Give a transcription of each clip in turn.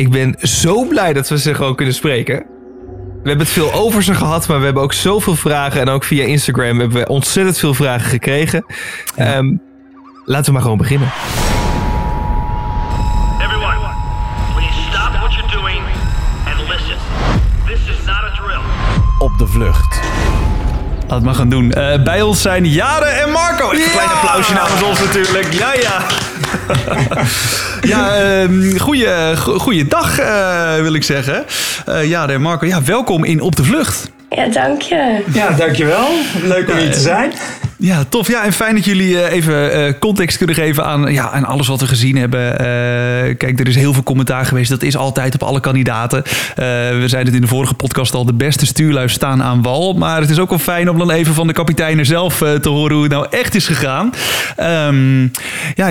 Ik ben zo blij dat we ze gewoon kunnen spreken. We hebben het veel over ze gehad, maar we hebben ook zoveel vragen. En ook via Instagram hebben we ontzettend veel vragen gekregen. Ehm, laten we maar gewoon beginnen. Everyone, please stop what you're doing and listen. This is not a drill. op de vlucht. Laat het maar gaan doen. Eh, bij ons zijn Jare en Marco. Even een klein applausje namens ons natuurlijk. Ja, ja. Ja, ehm goeie, go- goeie dag eh, wil ik zeggen. Eh Jare en Marco, ja, welkom in Op de Vlucht. Ja, dank je. Ja, dankjewel. Leuk om hier te zijn. Ja, tof. Ja, en fijn dat jullie eh, even eh, context kunnen geven aan, ja, aan alles wat we gezien hebben. Eh, kijk, er is heel veel commentaar geweest. Dat is altijd op alle kandidaten. We zeiden het in de vorige podcast al. De beste stuurlui staan aan wal. Maar het is ook wel fijn om dan even van de kapiteinen zelf te horen hoe het nou echt is gegaan. Ehm, ja,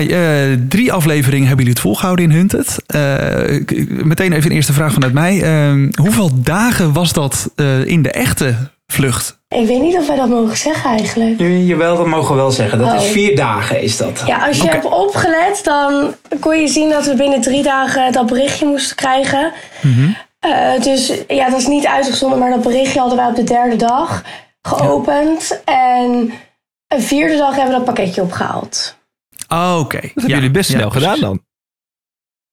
drie afleveringen hebben jullie het volgehouden in Hunted. Meteen even een eerste vraag vanuit mij. Ehm, hoeveel dagen was dat in de echte vlucht? Ik weet niet of wij dat mogen zeggen eigenlijk. Jawel, dat mogen we wel zeggen. Dat is Oh. vier dagen is dat. Ja, als je hebt opgelet, dan kon je zien dat we binnen drie dagen dat berichtje moesten krijgen. Eh, dus ja, dat is niet uitgezonden, maar dat berichtje hadden wij op de derde dag geopend. En een vierde dag hebben we dat pakketje opgehaald. Oh, oké. Dat hebben jullie best snel gedaan dan.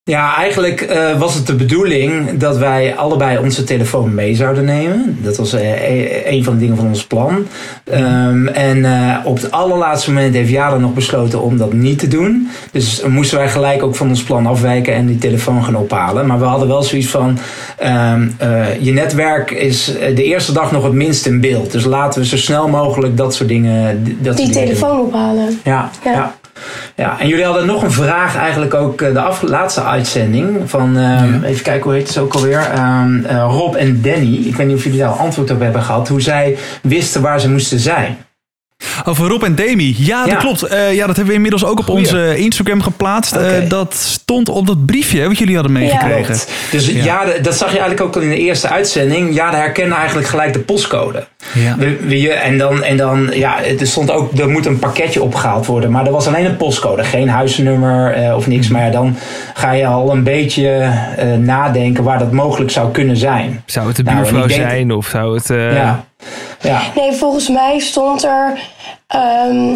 Ja, eigenlijk eh, was het de bedoeling dat wij allebei onze telefoon mee zouden nemen. Dat was eh, e- een van de dingen van ons plan. Ehm, en eh, op het allerlaatste moment heeft Jara nog besloten om dat niet te doen. Dus moesten wij gelijk ook van ons plan afwijken en die telefoon gaan ophalen. Maar we hadden wel zoiets van: ehm, eh, je netwerk is de eerste dag nog het minst in beeld. Dus laten we zo snel mogelijk dat soort dingen. Dat Die doen. telefoon ophalen. Ja, Ja. ja. Ja. en jullie hadden nog een vraag eigenlijk ook eh, de af, laatste uitzending van, ehm, even kijken hoe heet het ook alweer, Ehm, eh, Rob en Danny. Ik weet niet of jullie daar al antwoord op hebben gehad, hoe zij wisten waar ze moesten zijn. Over Rob en Demi. Ja, dat Ja. klopt. Eh, ja, dat hebben we inmiddels ook op Goeie. onze Instagram geplaatst. Eh, dat stond op dat briefje wat jullie hadden meegekregen. Klopt. Dus Ja. ja, dat zag je eigenlijk ook al in de eerste uitzending. Ja, de herkende eigenlijk gelijk de postcode. Ja. We- we- en dan, en dan, ja, er stond ook, er moet een pakketje opgehaald worden. Maar er was alleen een postcode, geen huisnummer eh, of niks. Maar ja, dan ga je al een beetje eh, nadenken waar dat mogelijk zou kunnen zijn. Zou het de Nou, buurvrouw denk- zijn of zou het... eh, Ja. Ja. Nee, volgens mij stond er ehm,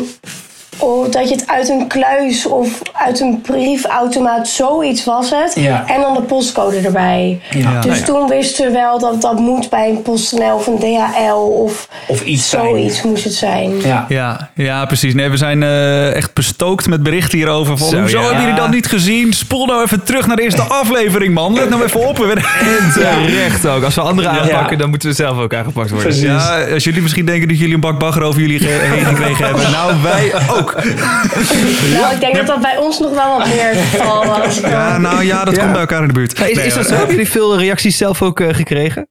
oh, dat je het uit een kluis of uit een briefautomaat, zoiets was het. Ja. En dan de postcode erbij. Ja. Dus Nou ja. toen wisten we wel dat dat moet bij een PostNL of een DHL of, Of iets zijn. zoiets moest het zijn. Ja. Ja, ja, precies. Nee, we zijn eh, echt bestookt met berichten hierover. Van, Zo, hoezo ja. hebben jullie dat niet gezien? Spoel nou even terug naar de eerste aflevering, man. Let nou even op. En terecht ook. Als we anderen Ja. aanpakken, dan moeten we zelf ook aangepakt worden. Precies. Ja, als jullie misschien denken dat jullie een bak bagger over jullie heen gekregen hebben. Nou, wij ook. Nou, ik denk dat dat bij ons nog wel wat meer het geval was. Ja, nou ja, dat Ja. komt bij elkaar in de buurt. Is, is dat zo? Hebben jullie veel reacties zelf ook eh, gekregen?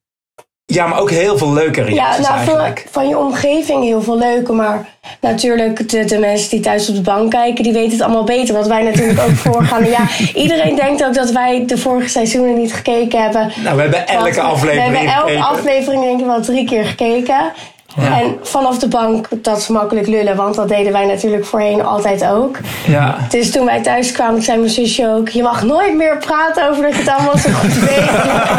ja, maar ook heel veel leuke Ja, reacties nou, van, eigenlijk. van je omgeving heel veel leuke, maar natuurlijk de, de mensen die thuis op de bank kijken, die weten het allemaal beter. Wat wij natuurlijk ook voorgaan. Ja, iedereen denkt ook dat wij de vorige seizoenen niet gekeken hebben. Nou, we hebben elke aflevering We hebben elke aflevering denk ik wel drie keer gekeken. En vanaf de bank, dat is makkelijk lullen, want dat deden wij natuurlijk voorheen altijd ook. Ja. Dus toen wij thuis kwamen, zei mijn zusje ook: Je mag nooit meer praten over dat je het allemaal zo goed weet.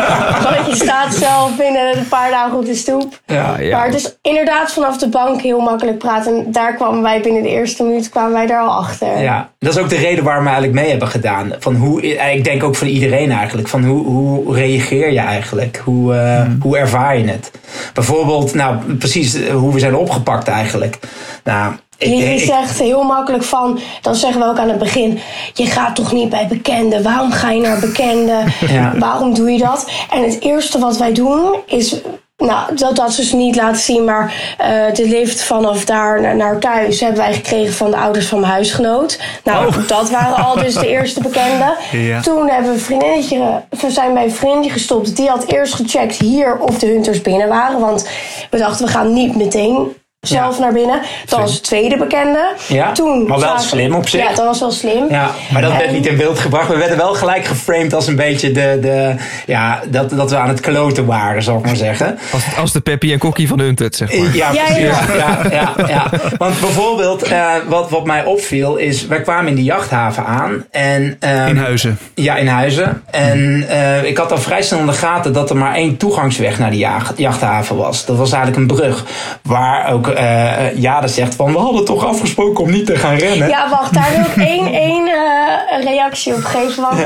Want je staat zelf binnen een paar dagen op de stoep. Ja, ja. Maar het is inderdaad vanaf de bank heel makkelijk praten. En daar kwamen wij binnen de eerste minuut kwamen wij daar al achter. Ja, dat is ook de reden waarom we eigenlijk mee hebben gedaan. Van hoe, ik denk ook van iedereen eigenlijk. Van hoe, hoe reageer je eigenlijk? Hoe, eh, hoe ervaar je het? Bijvoorbeeld, nou precies eh, hoe we zijn opgepakt eigenlijk. Nou, ik, Je, zegt heel makkelijk van, dan zeggen we ook aan het begin: Je gaat toch niet bij bekenden? Waarom ga je naar bekenden? Ja. Waarom doe je dat? En het eerste wat wij doen is. Nou, dat, dat dus niet laten zien, maar eh, de lift vanaf daar naar, naar thuis hebben wij gekregen van de ouders van mijn huisgenoot. Nou, dat waren al dus de eerste bekenden. Ja. Toen hebben we vriendinnetje, we zijn bij een vriendje gestopt. Die had eerst gecheckt hier of de hunters binnen waren. Want we dachten, we gaan niet meteen zelf naar binnen. Dat was de tweede bekende. Ja, Toen maar wel zagen- slim op zich. Ja, dat was wel slim. Ja, maar dat werd niet in beeld gebracht. We werden wel gelijk geframed als een beetje de, de ja, dat, dat we aan het kloten waren, zal ik maar zeggen. Als, als de Peppy en Kokkie van Hunted, zeg maar. Ja, Ja, precies. ja. Ja, ja, ja. Want bijvoorbeeld, eh, wat, wat mij opviel is, wij kwamen in de jachthaven aan. En, ehm, In Huizen. Ja, in Huizen. En eh, ik had al vrij snel in de gaten dat er maar één toegangsweg naar die jacht- jachthaven was. Dat was eigenlijk een brug. Waar ook eh Jade zegt van, we hadden toch afgesproken om niet te gaan rennen. Ja, wacht, daar wil ik één, één eh, reactie op geven. Want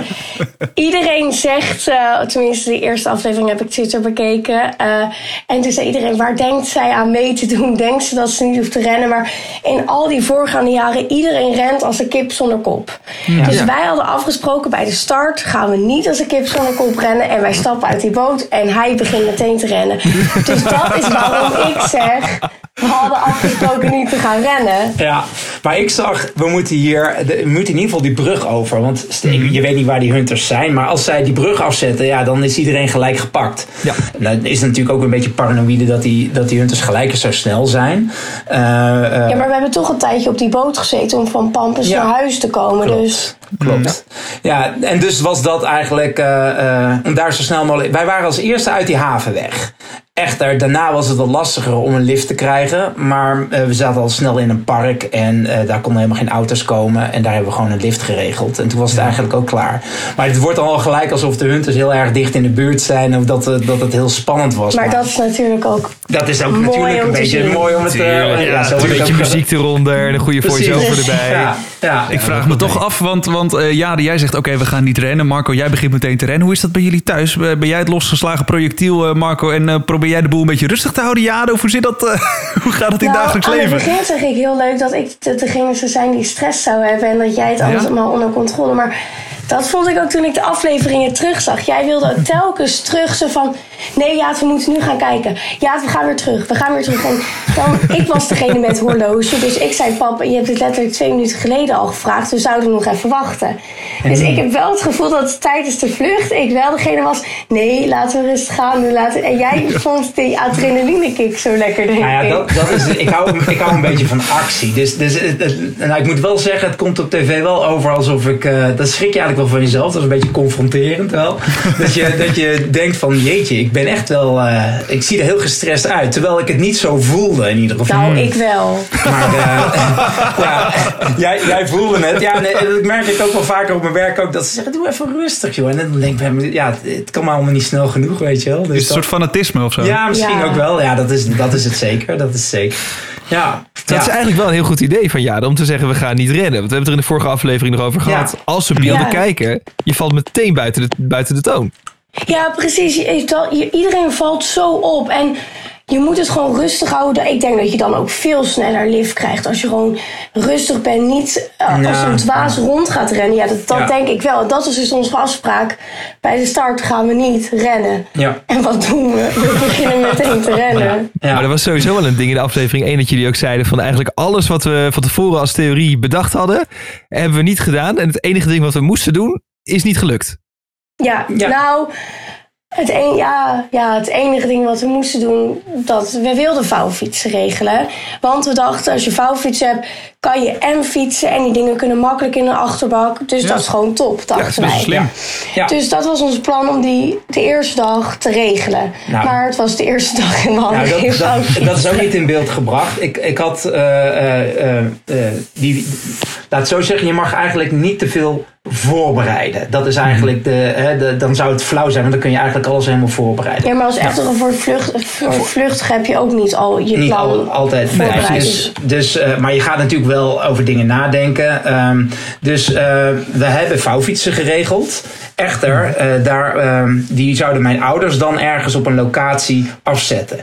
iedereen zegt, eh, tenminste de eerste aflevering heb ik Twitter bekeken. eh, en toen zei iedereen, waar denkt zij aan mee te doen? Denkt ze dat ze niet hoeft te rennen? Maar in al die voorgaande jaren, iedereen rent als een kip zonder kop. Dus Ja. wij hadden afgesproken bij de start, gaan we niet als een kip zonder kop rennen. En wij stappen uit die boot en hij begint meteen te rennen. Dus dat is waarom ik zeg, we hadden afgesproken niet te gaan rennen. Ja, maar ik zag, we moeten hier, de- we moeten in ieder geval die brug over. Want Mhm. je weet niet waar die hunters zijn. Maar als zij die brug afzetten, ja, dan is iedereen gelijk gepakt. Ja. En dan is het natuurlijk ook een beetje paranoïde dat die, dat die hunters gelijk eens zo snel zijn. Eh, eh, Ja, maar we hebben toch een tijdje op die boot gezeten om van Pampus Ja. naar huis te komen. Klopt. Dus Klopt. Ja, en dus was dat eigenlijk eh, eh, om daar zo snel mogelijk. Wij waren als eerste uit die haven weg. Echter, daarna was het wat lastiger om een lift te krijgen. Maar eh, we zaten al snel in een park en eh, daar konden helemaal geen auto's komen. En daar hebben we gewoon een lift geregeld. En toen was het eigenlijk ook klaar. Maar het wordt al gelijk alsof de hunters heel erg dicht in de buurt zijn. Of dat, dat het heel spannend was. maar dat is natuurlijk ook. dat is ook mooi natuurlijk om een beetje zien. mooi om het... eh, Tuurlijk, ja, zo een beetje muziek eronder en een goede voice-over erbij. Ja, ja. Ik vraag me toch af, want, want eh, Jade, jij zegt oké, we gaan niet rennen. Marco, jij begint meteen te rennen. Hoe is dat bij jullie thuis? Eh, Ben jij het losgeslagen projectiel, eh, Marco? En probeer jij de boel een beetje rustig te houden, Jade? Of hoe, zit dat, hoe gaat het in Nou, dagelijks aan het leven? begin zeg ik heel leuk dat ik de- degene zou zijn die stress zou hebben. En dat jij het Ja? allemaal onder controle. Maar dat vond ik ook toen ik de afleveringen terugzag. Jij wilde ook telkens terug zo van... Nee, ja, we moeten nu gaan kijken. Ja, we gaan weer terug. We gaan weer terug. En dan, ik was degene met het horloge. Dus ik zei, papa, je hebt het letterlijk twee minuten geleden al gevraagd. We zouden nog even wachten. Dus ik heb wel het gevoel dat tijdens de vlucht ik wel degene was... Nee, laten we rustig gaan. Laten, en jij vond die adrenaline kick zo lekker, denk Nou ja, ik. dat, dat is, ik, hou, ik hou een beetje van actie. Dus, dus het- het- nou, ik moet wel zeggen, het komt op tv wel over alsof ik... eh, dat schrik je eigenlijk wel van jezelf. Dat is een beetje confronterend wel. dat, je, dat je denkt van, jeetje, ik ben echt wel... eh, ik zie er heel gestrest uit. Terwijl ik het niet zo voelde in ieder geval. Nou, ik wel. Maar eh, ja, jij, jij voelde het. Ja, nee, dat merk ik ook wel vaker op mijn werk ook. Dat ze zeggen, doe even rustig joh. En dan denk ik ja, het- het kan maar allemaal niet snel genoeg, weet je wel. Dus Is het een dat- soort fanatisme of zo? ja, misschien Ja. ook wel. Ja, dat is, dat is het zeker. Dat is zeker. Ja. Dat is eigenlijk wel een heel goed idee van Jade om te zeggen we gaan niet rennen. Want we hebben het er in de vorige aflevering nog over gehad. Ja. Als we beelden Ja. kijken, je valt meteen buiten de, buiten de toon. Ja, precies. Iedereen valt zo op. En je moet het gewoon rustig houden. Ik denk dat je dan ook veel sneller lift krijgt. Als je gewoon rustig bent. Niet eh, als een dwaas rond gaat rennen. Ja, dat, dat Ja. denk ik wel. Dat is dus onze afspraak. Bij de start gaan we niet rennen. Ja. En wat doen we? We beginnen meteen te rennen. Ja. Maar er was sowieso wel een ding in de aflevering 1 dat jullie ook zeiden van eigenlijk alles wat we van tevoren als theorie bedacht hadden, hebben we niet gedaan. En het enige ding wat we moesten doen, is niet gelukt. Ja, Ja. nou... Het, een, ja, ja, het enige ding wat we moesten doen, dat we wilden vouwfietsen regelen. Want we dachten, als je vouwfietsen hebt, kan je en fietsen en die dingen kunnen makkelijk in de achterbak. Dus dat is gewoon top, Ja, dat dachten is best wij. slim. Ja. Dus dat was ons plan om die de eerste dag te regelen. Nou. maar het was de eerste dag we hadden Nou, dat, dat, is ook niet in beeld gebracht. Ik, ik had, eh, eh, eh, eh, die, laat het zo zeggen, je mag eigenlijk niet te veel voorbereiden. Dat is eigenlijk de, hè, de, dan zou het flauw zijn, want dan kun je eigenlijk alles helemaal voorbereiden. Ja, maar als echt voor vlucht, voor vluchtig heb je ook niet al je Niet plan al, altijd. Dus, dus, eh, maar je gaat natuurlijk wel over dingen nadenken. Ehm, dus eh, we hebben vouwfietsen geregeld. Echter, eh, daar, ehm, die zouden mijn ouders dan ergens op een locatie afzetten.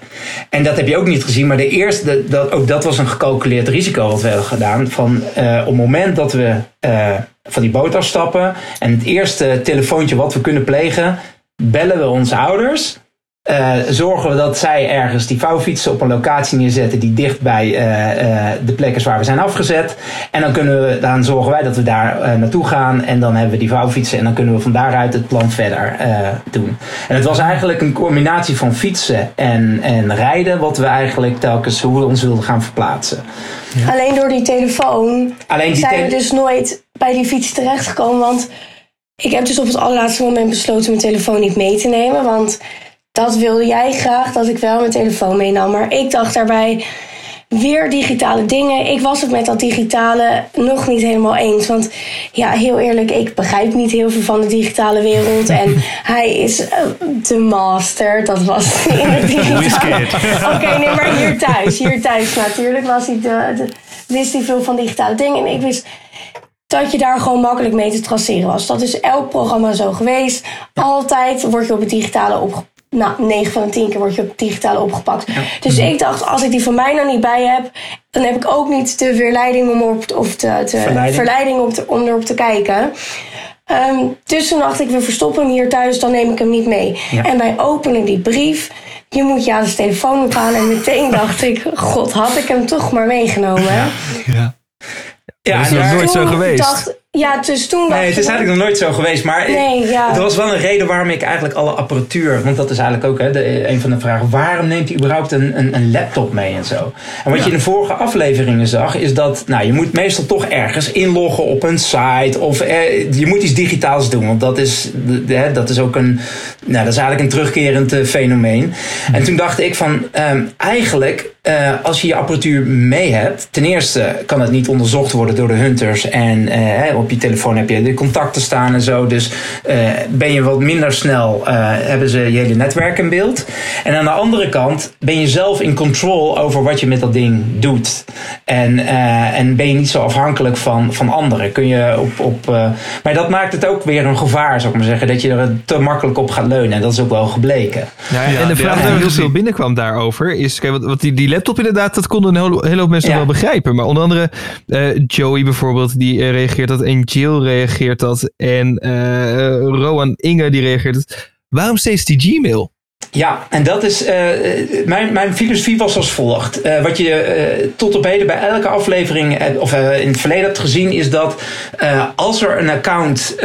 En dat heb je ook niet gezien. Maar de eerste, dat, ook dat was een gecalculeerd risico wat we hebben gedaan. Van op het moment dat we van die boot afstappen. En het eerste telefoontje wat we kunnen plegen. Bellen we onze ouders. eh, zorgen we dat zij ergens die vouwfietsen op een locatie neerzetten die dicht bij eh, eh, de plek is waar we zijn afgezet. En dan, kunnen we, dan zorgen wij dat we daar naartoe gaan en dan hebben we die vouwfietsen en dan kunnen we van daaruit het plan verder doen. En het was eigenlijk een combinatie van fietsen en, en rijden wat we eigenlijk telkens hoe we ons wilden gaan verplaatsen. Alleen door die telefoon Alleen die zijn we dus nooit bij die fiets terechtgekomen. Want ik heb dus op het allerlaatste moment besloten mijn telefoon niet mee te nemen. Want dat wilde jij graag, dat ik wel mijn telefoon meenam. Maar ik dacht daarbij, weer digitale dingen. Ik was het met dat digitale nog niet helemaal eens. Want ja, heel eerlijk, ik begrijp niet heel veel van de digitale wereld. En hij is eh, de master. Dat was in het digitale. Oké, nee, maar hier thuis. Hier thuis natuurlijk was hij de, de, wist hij veel van digitale dingen. En ik wist dat je daar gewoon makkelijk mee te traceren was. Dat is elk programma zo geweest. Altijd word je op het digitale opgepakt. Nou, 9 van de 10 keer word je op het digitale opgepakt. Dus ik dacht, als ik die van mij nou niet bij heb, dan heb ik ook niet de verleiding om, op, of de, de Verleiding. verleiding op te- om erop te kijken. Ehm, dus toen dacht ik, we verstoppen hem hier thuis, dan neem ik hem niet mee. Ja. En wij openen die brief. Je moet ja zijn telefoon ophalen. En meteen dacht ik, god, had ik hem toch maar meegenomen. Ja. Ja, Dat is nog nooit zo geweest. Dacht, ja, dus toen Nee, het is ik- eigenlijk nog nooit zo geweest. Maar Nee, ja. er was wel een reden waarom ik eigenlijk alle apparatuur... Want dat is eigenlijk ook hè, de, een van de vragen. Waarom neemt hij überhaupt een, een, een laptop mee en zo? En wat je in de vorige afleveringen zag... is dat nou, je moet meestal toch ergens inloggen op een site. Of eh, je moet iets digitaals doen. Want dat is, de- de- hè, dat is ook een... Nou, dat is eigenlijk een terugkerend eh, fenomeen. En toen dacht ik van... ehm, eigenlijk... eh, als je je apparatuur mee hebt, ten eerste kan het niet onderzocht worden door de hunters. En eh, hè, op je telefoon heb je de contacten staan en zo. Dus eh, ben je wat minder snel, eh, hebben ze je hele netwerk in beeld. En aan de andere kant ben je zelf in control over wat je met dat ding doet. En, eh, en ben je niet zo afhankelijk van, van anderen. Kun je op, op, eh, maar dat maakt het ook weer een gevaar, zou ik maar zeggen. Dat je er te makkelijk op gaat leunen. En dat is ook wel gebleken. Ja, Ja, en de vraag ja, die heel veel binnenkwam daarover is, kijk, wat, wat die, die laptop inderdaad, dat konden een hele, hoop mensen Ja. wel begrijpen. Maar onder andere eh, Joey bijvoorbeeld, die reageert dat. En Jill reageert dat. En eh Rowan Inge, die reageert. Waarom steeds die Gmail? Ja, en dat is. eh, mijn, mijn filosofie was als volgt. Eh, wat je eh, tot op heden bij elke aflevering, of in het verleden hebt gezien, is dat als er een account,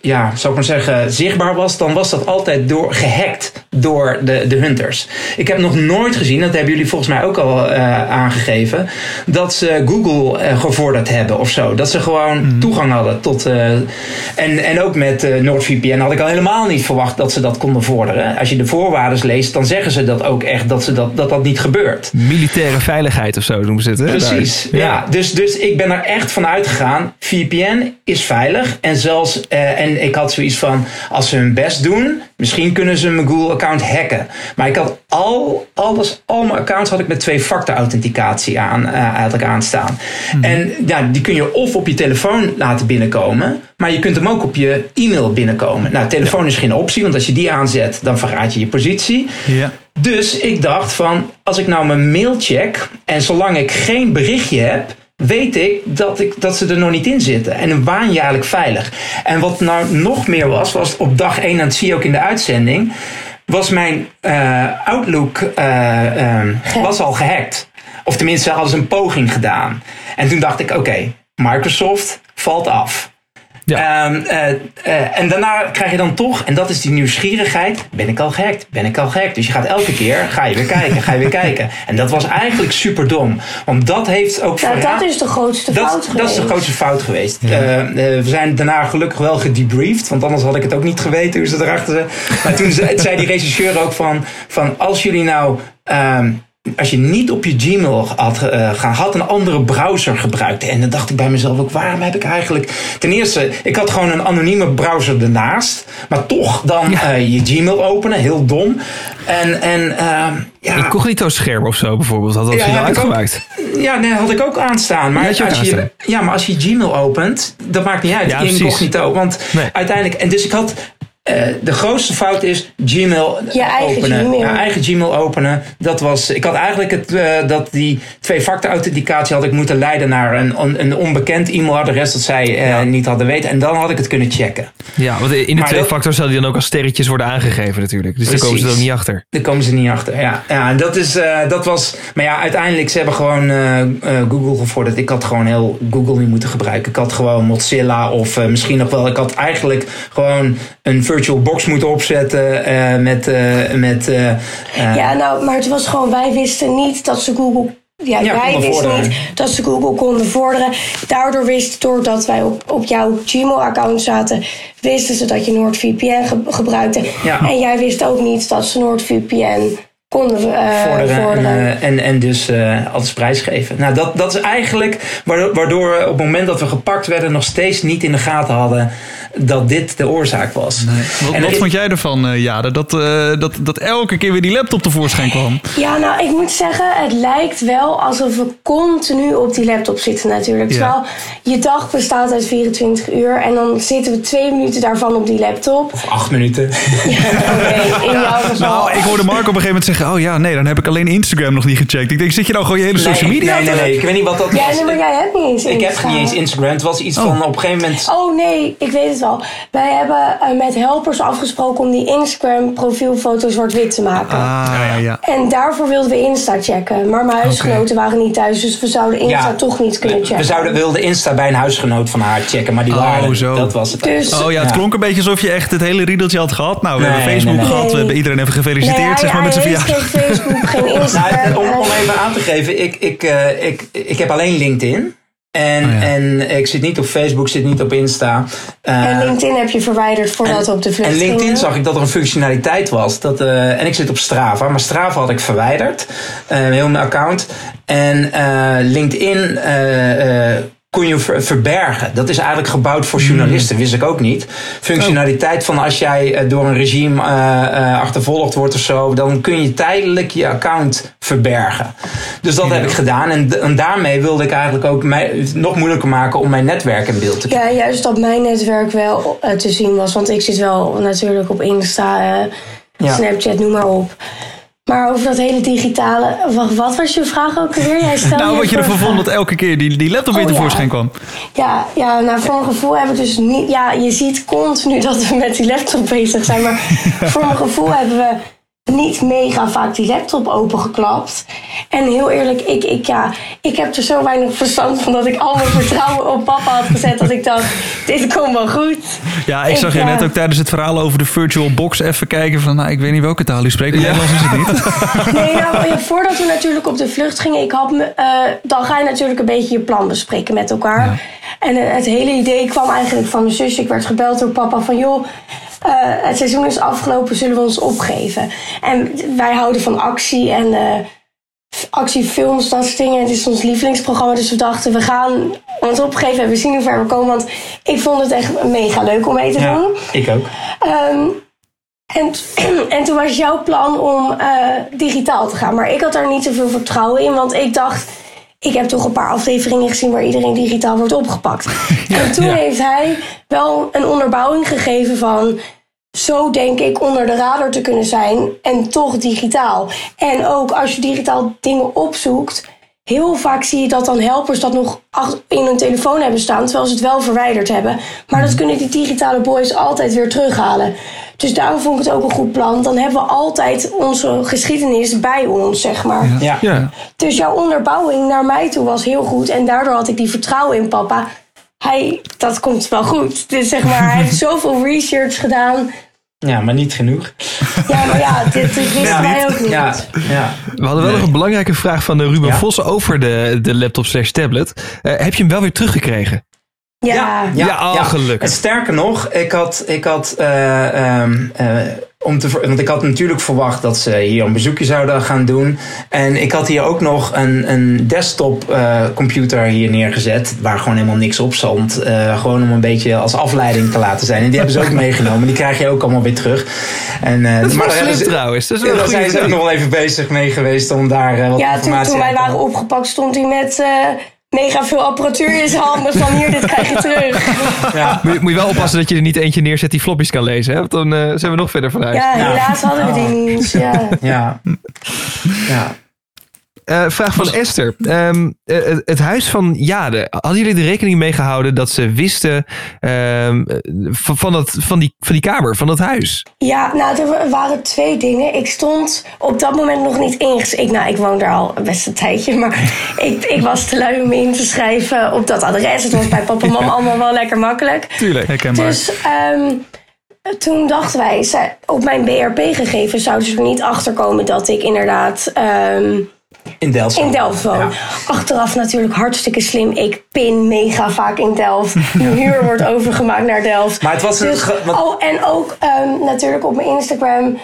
ja, zou ik maar zeggen, zichtbaar was, dan was dat altijd door, gehackt door de, de hunters. Ik heb nog nooit gezien, dat hebben jullie volgens mij ook al aangegeven, dat ze Google gevorderd hebben of zo. Dat ze gewoon toegang hadden tot. en, en ook met NordVPN had ik al helemaal niet verwacht dat ze dat konden vorderen. Als je de voorwaarden leest, dan zeggen ze dat ook echt dat ze dat, dat, dat niet gebeurt. Militaire veiligheid of zo noemen ze het. Hè? Precies, ja. Dus, dus ik ben er echt van uitgegaan. VPN is veilig. En zelfs, eh, en ik had zoiets van, als ze hun best doen, misschien kunnen ze mijn Google-account hacken. Maar ik had al, alles, al mijn accounts had ik met twee-factor authenticatie aan, eh, eigenlijk aanstaan. En ja, die kun je of op je telefoon laten binnenkomen, maar je kunt hem ook op je e-mail binnenkomen. Nou, telefoon is geen optie, want als je die aanzet, dan verraad je je positie. Ja. Dus ik dacht van, als ik nou mijn mail check en zolang ik geen berichtje heb, weet ik dat, ik dat ze er nog niet in zitten. En dan waan je eigenlijk veilig. En wat nou nog meer was, was op dag 1, en dat zie je ook in de uitzending, was mijn eh, Outlook eh, ehm, was al gehackt. Of tenminste hadden ze een poging gedaan. En toen dacht ik, oké, Microsoft valt af. Ja. Ehm, eh, eh, en daarna krijg je dan toch, en dat is die nieuwsgierigheid, ben ik al gehackt, ben ik al gehackt. Dus je gaat elke keer, ga je weer kijken, ga je weer kijken. En dat was eigenlijk super dom. Want dat heeft ook Nou, verra- dat is de grootste dat, fout dat is de geweest. grootste fout geweest. Eh, eh, we zijn daarna gelukkig wel gedebriefd. Want anders had ik het ook niet geweten hoe ze erachter zijn. Maar toen zei, zei die regisseur ook van... van als jullie nou... ehm, als je niet op je Gmail had eh, gaan, had een andere browser gebruikt. En dan dacht ik bij mezelf ook, waarom heb ik eigenlijk... Ten eerste, ik had gewoon een anonieme browser ernaast. Maar toch dan eh, je Gmail openen, heel dom. En, en ehm, ja... Incognito scherm of zo bijvoorbeeld, had dat Ja, ik ook. uitgemaakt. Ja, nee, had ik ook aanstaan. Maar je als je, aanstaan. ja, maar als je Gmail opent, dat maakt niet uit. Ja, incognito. Want Nee. uiteindelijk, en dus ik had eh, de grootste fout is Gmail Je eigen openen. Gmail. Ja, eigen Gmail openen. Dat was, ik had eigenlijk het, eh, dat die twee-factor authenticatie had ik moeten leiden naar een, on- een onbekend e-mailadres dat zij eh, niet hadden weten. En dan had ik het kunnen checken. Ja, want in de Maar twee factor zal die dan ook als sterretjes worden aangegeven natuurlijk. Dus daar komen ze er ook Precies. niet achter. Daar komen ze niet achter. Ja, ja en dat, is, eh, dat was. Maar ja, uiteindelijk, ze hebben gewoon Google gevorderd. Ik had gewoon heel Google niet moeten gebruiken. Ik had gewoon Mozilla of eh, misschien nog wel. Ik had eigenlijk gewoon een virtual box moeten opzetten eh, met. eh, met eh, Ja, nou, maar het was gewoon, wij wisten niet dat ze Google. Ja, Ja, wij wisten niet dat ze Google konden vorderen. Daardoor wist, doordat wij op, op jouw Gmail-account zaten, wisten ze dat je NordVPN ge- gebruikte. Ja. En jij wist ook niet dat ze NordVPN konden vorderen, vorderen. En, en, en dus alles prijsgeven. Nou, dat, dat is eigenlijk waardoor, waardoor we op het moment dat we gepakt werden nog steeds niet in de gaten hadden dat dit de oorzaak was. Wat, En wat vond jij ervan, eh Jade? Dat, eh, dat, dat elke keer weer die laptop tevoorschijn kwam. Ja, nou, ik moet zeggen, het lijkt wel alsof we continu op die laptop zitten natuurlijk. Ja. Terwijl je dag bestaat uit 24 uur en dan zitten we twee minuten daarvan op die laptop. Acht minuten. Oké, in jouw geval. Nou, ik hoorde Mark op een gegeven moment zeggen... oh ja, nee, dan heb ik alleen Instagram nog niet gecheckt. Ik denk, zit je nou gewoon je hele social nee, media Nee, nee, te- nee. Ik weet niet wat dat Ja, was. nee, maar jij hebt niet eens ik heb Instagram. niet eens Instagram. Het was iets van op een gegeven moment. Oh nee, ik weet het Wij hebben eh, met helpers afgesproken om die Instagram profielfoto zwart-wit te maken. Ah, ja. En daarvoor wilden we Insta checken. Maar mijn huisgenoten waren niet thuis, dus we zouden Insta Ja, toch niet kunnen checken. We zouden, wilden Insta bij een huisgenoot van haar checken, maar die Oh, waren zo. Dat was het. Dus Oh ja, het Ja. klonk een beetje alsof je echt het hele riedeltje had gehad. Nou, we Nee, hebben Facebook nee, nee. gehad. We hebben iedereen even gefeliciteerd, Nee, zeg maar, hij- met zijn verjaardag. geen Facebook, geen Instagram. Nou, om, om en- even aan te geven, ik, ik, eh, ik, ik heb alleen LinkedIn. En, Oh ja. en ik zit niet op Facebook, zit niet op Insta. Eh, En LinkedIn heb je verwijderd voordat op de vlucht en LinkedIn gingen. zag ik dat er een functionaliteit was. Dat, eh, en ik zit op Strava, maar Strava had ik verwijderd. eh, heel mijn account. En eh, LinkedIn eh, eh, kon je ver- verbergen. Dat is eigenlijk gebouwd voor journalisten, wist ik ook niet. Functionaliteit van als jij eh, door een regime eh, eh, achtervolgd wordt of zo, dan kun je tijdelijk je account verbergen. Dus dat heb ik gedaan. En, en daarmee wilde ik eigenlijk ook mij, nog moeilijker maken om mijn netwerk in beeld te krijgen. Ja, juist dat mijn netwerk wel te zien was. Want ik zit wel natuurlijk op Insta, eh, Ja. Snapchat, noem maar op. Maar over dat hele digitale... Wat was je vraag ook alweer? Jij stelde Nou, wat je ervan vond dat elke keer die, die laptop weer Oh, ja. tevoorschijn kwam. Ja, ja, nou voor mijn gevoel hebben we dus niet... Ja, je ziet continu dat we met die laptop bezig zijn. Maar voor mijn gevoel hebben we niet mega vaak die laptop opengeklapt. En heel eerlijk, ik, ik, ja, ik heb er zo weinig verstand van... dat ik al mijn vertrouwen op papa had gezet... dat ik dacht, dit komt wel goed. Ja, ik zag je ja. net ook tijdens het verhaal over de virtual box even kijken van, nou, ik weet niet welke taal u spreekt, maar Nederlands is het niet. Nee, nou, ja, voordat we natuurlijk op de vlucht gingen, ik had me, eh, dan ga je natuurlijk een beetje je plan bespreken met elkaar. En eh, het hele idee kwam eigenlijk van mijn zusje. Ik werd gebeld door papa van, joh, eh, het seizoen is afgelopen, zullen we ons opgeven? En wij houden van actie en eh, actiefilms, dat soort dingen. Het is ons lievelingsprogramma, dus we dachten, we gaan ons opgeven en we zien hoe ver we komen. Want ik vond het echt mega leuk om mee te Ja, doen. ik ook. Ehm, en, en toen was jouw plan om eh, digitaal te gaan. Maar ik had daar niet zoveel vertrouwen in. Want ik dacht, ik heb toch een paar afleveringen gezien waar iedereen digitaal wordt opgepakt. en toen heeft hij wel een onderbouwing gegeven van... Zo denk ik onder de radar te kunnen zijn en toch digitaal. En ook als je digitaal dingen opzoekt... Heel vaak zie je dat dan helpers dat nog in hun telefoon hebben staan, terwijl ze het wel verwijderd hebben. Maar dat kunnen die digitale boys altijd weer terughalen. Dus daarom vond ik het ook een goed plan. Dan hebben we altijd onze geschiedenis bij ons, zeg maar. Ja. Ja. Dus jouw onderbouwing naar mij toe was heel goed. En daardoor had ik die vertrouwen in papa. Hij, dat komt wel goed. Dus zeg maar, hij heeft zoveel research gedaan. Ja, maar niet genoeg. Ja, maar ja, dit, dit wisten wij ook niet. Ja, ja. We hadden wel nog een belangrijke vraag van eh, Ruben Ja? Vos over de, de laptop slash tablet. Eh, heb je hem wel weer teruggekregen? Ja, Ja, oh, gelukkig. En sterker nog, ik had, ik had eh, ehm, eh, om te, want ik had natuurlijk verwacht dat ze hier een bezoekje zouden gaan doen. En ik had hier ook nog een, een desktop eh, computer hier neergezet, waar gewoon helemaal niks op stond. Eh, gewoon om een beetje als afleiding te laten zijn. En die hebben ze ook meegenomen. Die krijg je ook allemaal weer terug. En, eh, Dat is hebben slim ze- trouwens. Dat is wel Ja, een daar zijn ze ook nog wel even bezig mee geweest om daar wat ja toen, informatie toen wij waren opgepakt, stond hij met, eh, mega veel apparatuur in zijn handen van hier, dit krijg je terug. Ja. Moet je, moet je wel oppassen dat je er niet eentje neerzet die floppies kan lezen. Hè? Want dan eh, zijn we nog verder van huis. Ja, helaas hadden we die niet. Ja. Ja. ja. Eh, vraag van Esther. Ehm, eh, het, het huis van Jade. Hadden jullie er rekening mee gehouden dat ze wisten ehm, van, van, dat, van, die, van die kamer, van dat huis? Ja, nou, er waren twee dingen. Ik stond op dat moment nog niet ingeschreven. Nou, ik woon daar al best een tijdje, maar ik, ik was te lui om in te schrijven op dat adres. Het was bij papa en mam allemaal wel lekker makkelijk. Tuurlijk. Herkenbaar. Dus ehm, toen dachten wij, op mijn BRP-gegevens zouden ze er niet achter komen dat ik inderdaad ehm, In Delft. in Delft woon. Ja. Achteraf natuurlijk hartstikke slim. Ik pin mega vaak in Delft. Mijn huur wordt overgemaakt naar Delft. Maar het was een Dus, oh, en ook ehm, natuurlijk op mijn Instagram.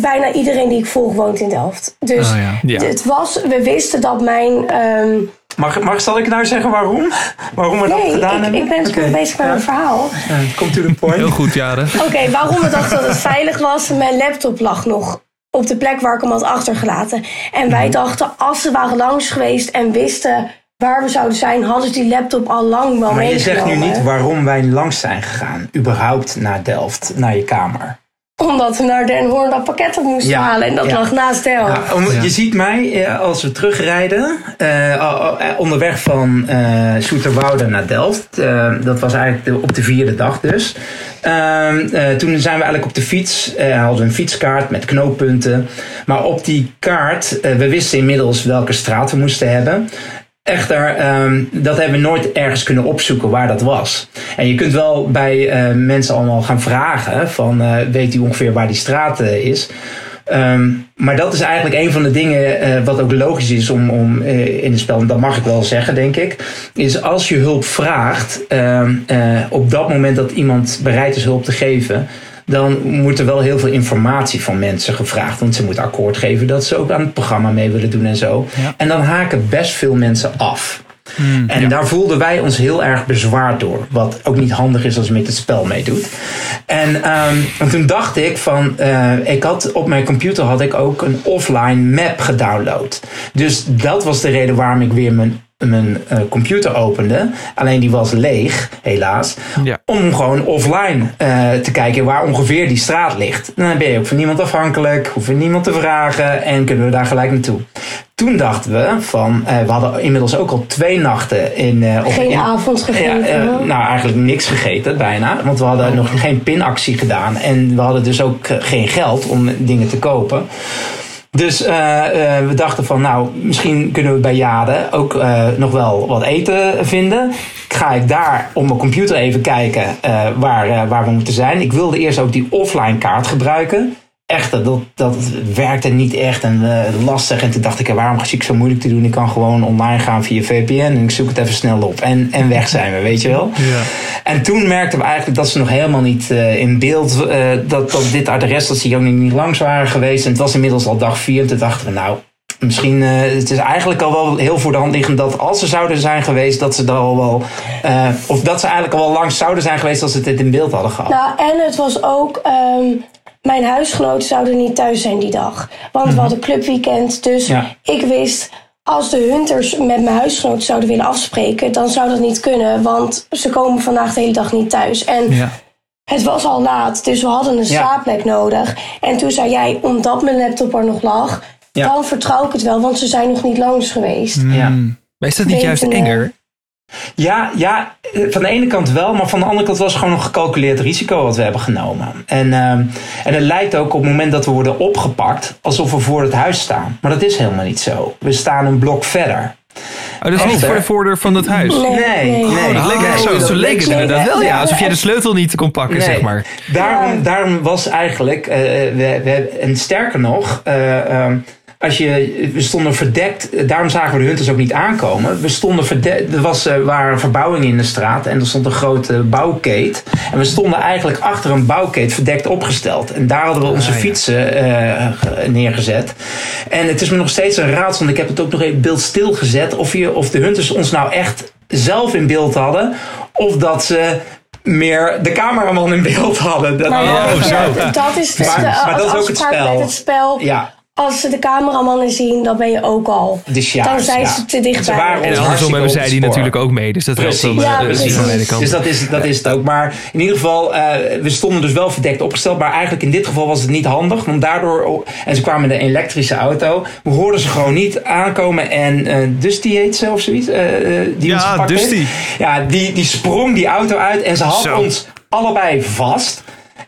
Bijna iedereen die ik volg woont in Delft. Dus Oh ja. Ja. het was, we wisten dat mijn. ehm, Mag, mag, zal ik nou zeggen waarom? Waarom we dat gedaan ik, hebben? ik ben Oké. bezig met Ja. mijn verhaal. Ja, Come to the point. Heel goed, Jaren. Oké, waarom we dachten dat het veilig was. Mijn laptop lag nog op de plek waar ik hem had achtergelaten. En wij Mhm. dachten, als ze waren langs geweest en wisten waar we zouden zijn, hadden ze die laptop al lang wel Maar je zegt nu niet waarom wij langs zijn gegaan. Überhaupt naar Delft, naar je kamer. Omdat we naar Den Hoorn dat pakket op moesten Ja, halen. En dat ja. lag naast Delft. Ja, om- Je ziet mij eh, als we terugrijden, eh, eh, onderweg van eh Soeterwoude naar Delft. Eh, dat was eigenlijk de- op de vierde dag dus. Ehm, eh, toen zijn we eigenlijk op de fiets, eh, hadden we een fietskaart met knooppunten. Maar op die kaart, eh, we wisten inmiddels welke straat we moesten hebben. Echter, ehm, dat hebben we nooit ergens kunnen opzoeken waar dat was. En je kunt wel bij eh, mensen allemaal gaan vragen van eh, weet u ongeveer waar die straat eh, is. Ehm, maar dat is eigenlijk een van de dingen wat ook logisch is om, om in het spel, en dat mag ik wel zeggen, denk ik, is als je hulp vraagt, ehm, eh, op dat moment dat iemand bereid is hulp te geven, dan moet er wel heel veel informatie van mensen gevraagd. Want ze moeten akkoord geven dat ze ook aan het programma mee willen doen en zo. Ja. En dan haken best veel mensen af. En daar voelden wij ons heel erg bezwaard door. Wat ook niet handig is als je met het spel meedoet. En, ehm, en toen dacht ik van... eh, ik had, op mijn computer had ik ook een offline map gedownload. Dus dat was de reden waarom ik weer mijn, mijn eh, computer opende. Alleen die was leeg, helaas. Ja. Om gewoon offline eh, te kijken waar ongeveer die straat ligt. Dan ben je ook van niemand afhankelijk. Hoef je niemand te vragen. En kunnen we daar gelijk naartoe. Toen dachten we van... eh, we hadden inmiddels ook al twee nachten in... eh, of Geen in- avond ja, gegeten. eh, nou, eigenlijk niks gegeten, bijna. Want we hadden nog geen pinactie gedaan. En we hadden dus ook geen geld om dingen te kopen. Dus eh, eh, we dachten van, nou, misschien kunnen we bij Jade ook eh, nog wel wat eten vinden. Ga ik daar op mijn computer even kijken waar, waar we moeten zijn. Ik wilde eerst ook die offline kaart gebruiken. Echter, dat, dat werkte niet echt en eh, lastig. En toen dacht ik, ja, waarom zie ik zo moeilijk te doen? Ik kan gewoon online gaan via VPN en ik zoek het even snel op. En, en weg zijn we, weet je wel. Ja. En toen merkten we eigenlijk dat ze nog helemaal niet eh, in beeld, eh, dat, dat dit adres, dat ze ook niet, langs waren geweest. En het was inmiddels al dag vier. En toen dachten we, nou, misschien, eh, het is eigenlijk al wel heel voor de hand liggend dat als ze zouden zijn geweest, dat ze er al wel, eh, of dat ze eigenlijk al wel langs zouden zijn geweest als ze dit in beeld hadden gehad. Nou, en het was ook. ehm, mijn huisgenoten zouden niet thuis zijn die dag. Want we hadden clubweekend. Dus Ja. ik wist. Als de hunters met mijn huisgenoten zouden willen afspreken, dan zou dat niet kunnen. Want ze komen vandaag de hele dag niet thuis. En Ja. het was al laat, dus we hadden een Ja. slaapplek nodig. En toen zei jij, omdat mijn laptop er nog lag, Ja. dan vertrouw ik het wel, want ze zijn nog niet langs geweest. Ja. Maar is dat niet juist enger? Ja, ja, eh, van de ene kant wel, maar van de andere kant was het gewoon een gecalculeerd risico wat we hebben genomen. En, ehm, en het lijkt ook op het moment dat we worden opgepakt alsof we voor het huis staan. Maar dat is helemaal niet zo. We staan een blok verder. Oh, dat is niet voor de voordeur van het huis. Nee, Nee, nee. nee. Dat leek Nee, echt zo, dat zo leek het nee, inderdaad wel, ja. Alsof jij de sleutel niet kon pakken, Nee. zeg maar. Daarom, daarom was eigenlijk, eh, we, we, en sterker nog, eh, ehm, als je, we stonden verdekt, daarom zagen we de hunters ook niet aankomen. We stonden verdekt, er was, eh, waren verbouwingen in de straat en er stond een grote bouwkeet. En we stonden eigenlijk achter een bouwkeet verdekt opgesteld. En daar hadden we onze Ah, fietsen eh, ge- neergezet. En het is me nog steeds een raadsel, want ik heb het ook nog even beeld stilgezet, of, je, of de hunters ons nou echt zelf in beeld hadden, of dat ze meer de cameraman in beeld hadden. Dat, Maar ja, Oh, zo. dat is dus Maar- de, maar dat is ook het spel. met het spel. ja, als ze de cameramannen zien, dan ben je ook al. Dus ja, dan zijn ja. ze te dichtbij. Ze En ons andersom hebben zij die natuurlijk ook mee. Dus dat helpt dan Ja, eh, precies. van beide kanten. Dus dat is, dat is het ook. Maar in ieder geval, eh, we stonden dus wel verdekt opgesteld. Maar eigenlijk in dit geval was het niet handig. Want daardoor, en ze kwamen met een elektrische auto. We hoorden ze gewoon niet aankomen. En eh Dusty heet ze of zoiets. die Ja, ons gepakt Dusty. heeft. Ja, die, die sprong die auto uit. En ze had Zo. ons allebei vast.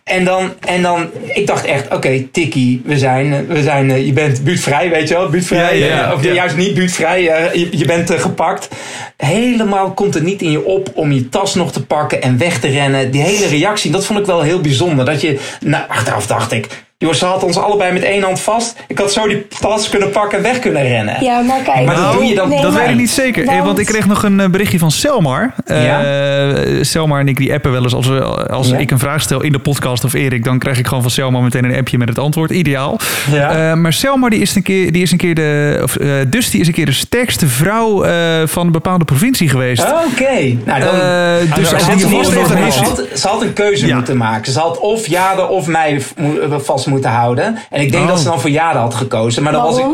En dan, en dan, ik dacht echt, oké, Tikkie, we zijn, eh, we zijn, eh, je bent buurtvrij, weet je wel, buurtvrij, Ja, ja, eh, of Ja. juist niet buurtvrij, je, je bent gepakt. Helemaal komt het niet in je op om je tas nog te pakken en weg te rennen. Die hele reactie, dat vond ik wel heel bijzonder. Dat je, nou, achteraf dacht ik, joh, ze had ons allebei met één hand vast. Ik had zo die tas kunnen pakken en weg kunnen rennen. Ja, maar kijk. Maar dat doe je dan- nee, Dat maar- weet ik niet zeker. Eh, want- Want ik kreeg nog een eh, berichtje van Selmar. Eh, Selmar en ik die appen wel eens. Als, we, als Ja. ik een vraag stel in de podcast of Erik, dan krijg ik gewoon van Selmar meteen een appje met het antwoord. Ideaal. Ja. Eh, maar Selmar die is een keer, die is een keer de. Of, eh Dusty is een keer de sterkste vrouw eh, van een bepaalde provincie geweest. Oké, nou dan... Eh, dus Ze als had, die ze, heeft, had, ze had een keuze Ja. moeten maken. Ze had of Jade of mij v- vast moeten houden. En ik denk Oh. dat ze dan voor Jade had gekozen. Maar dan was ik.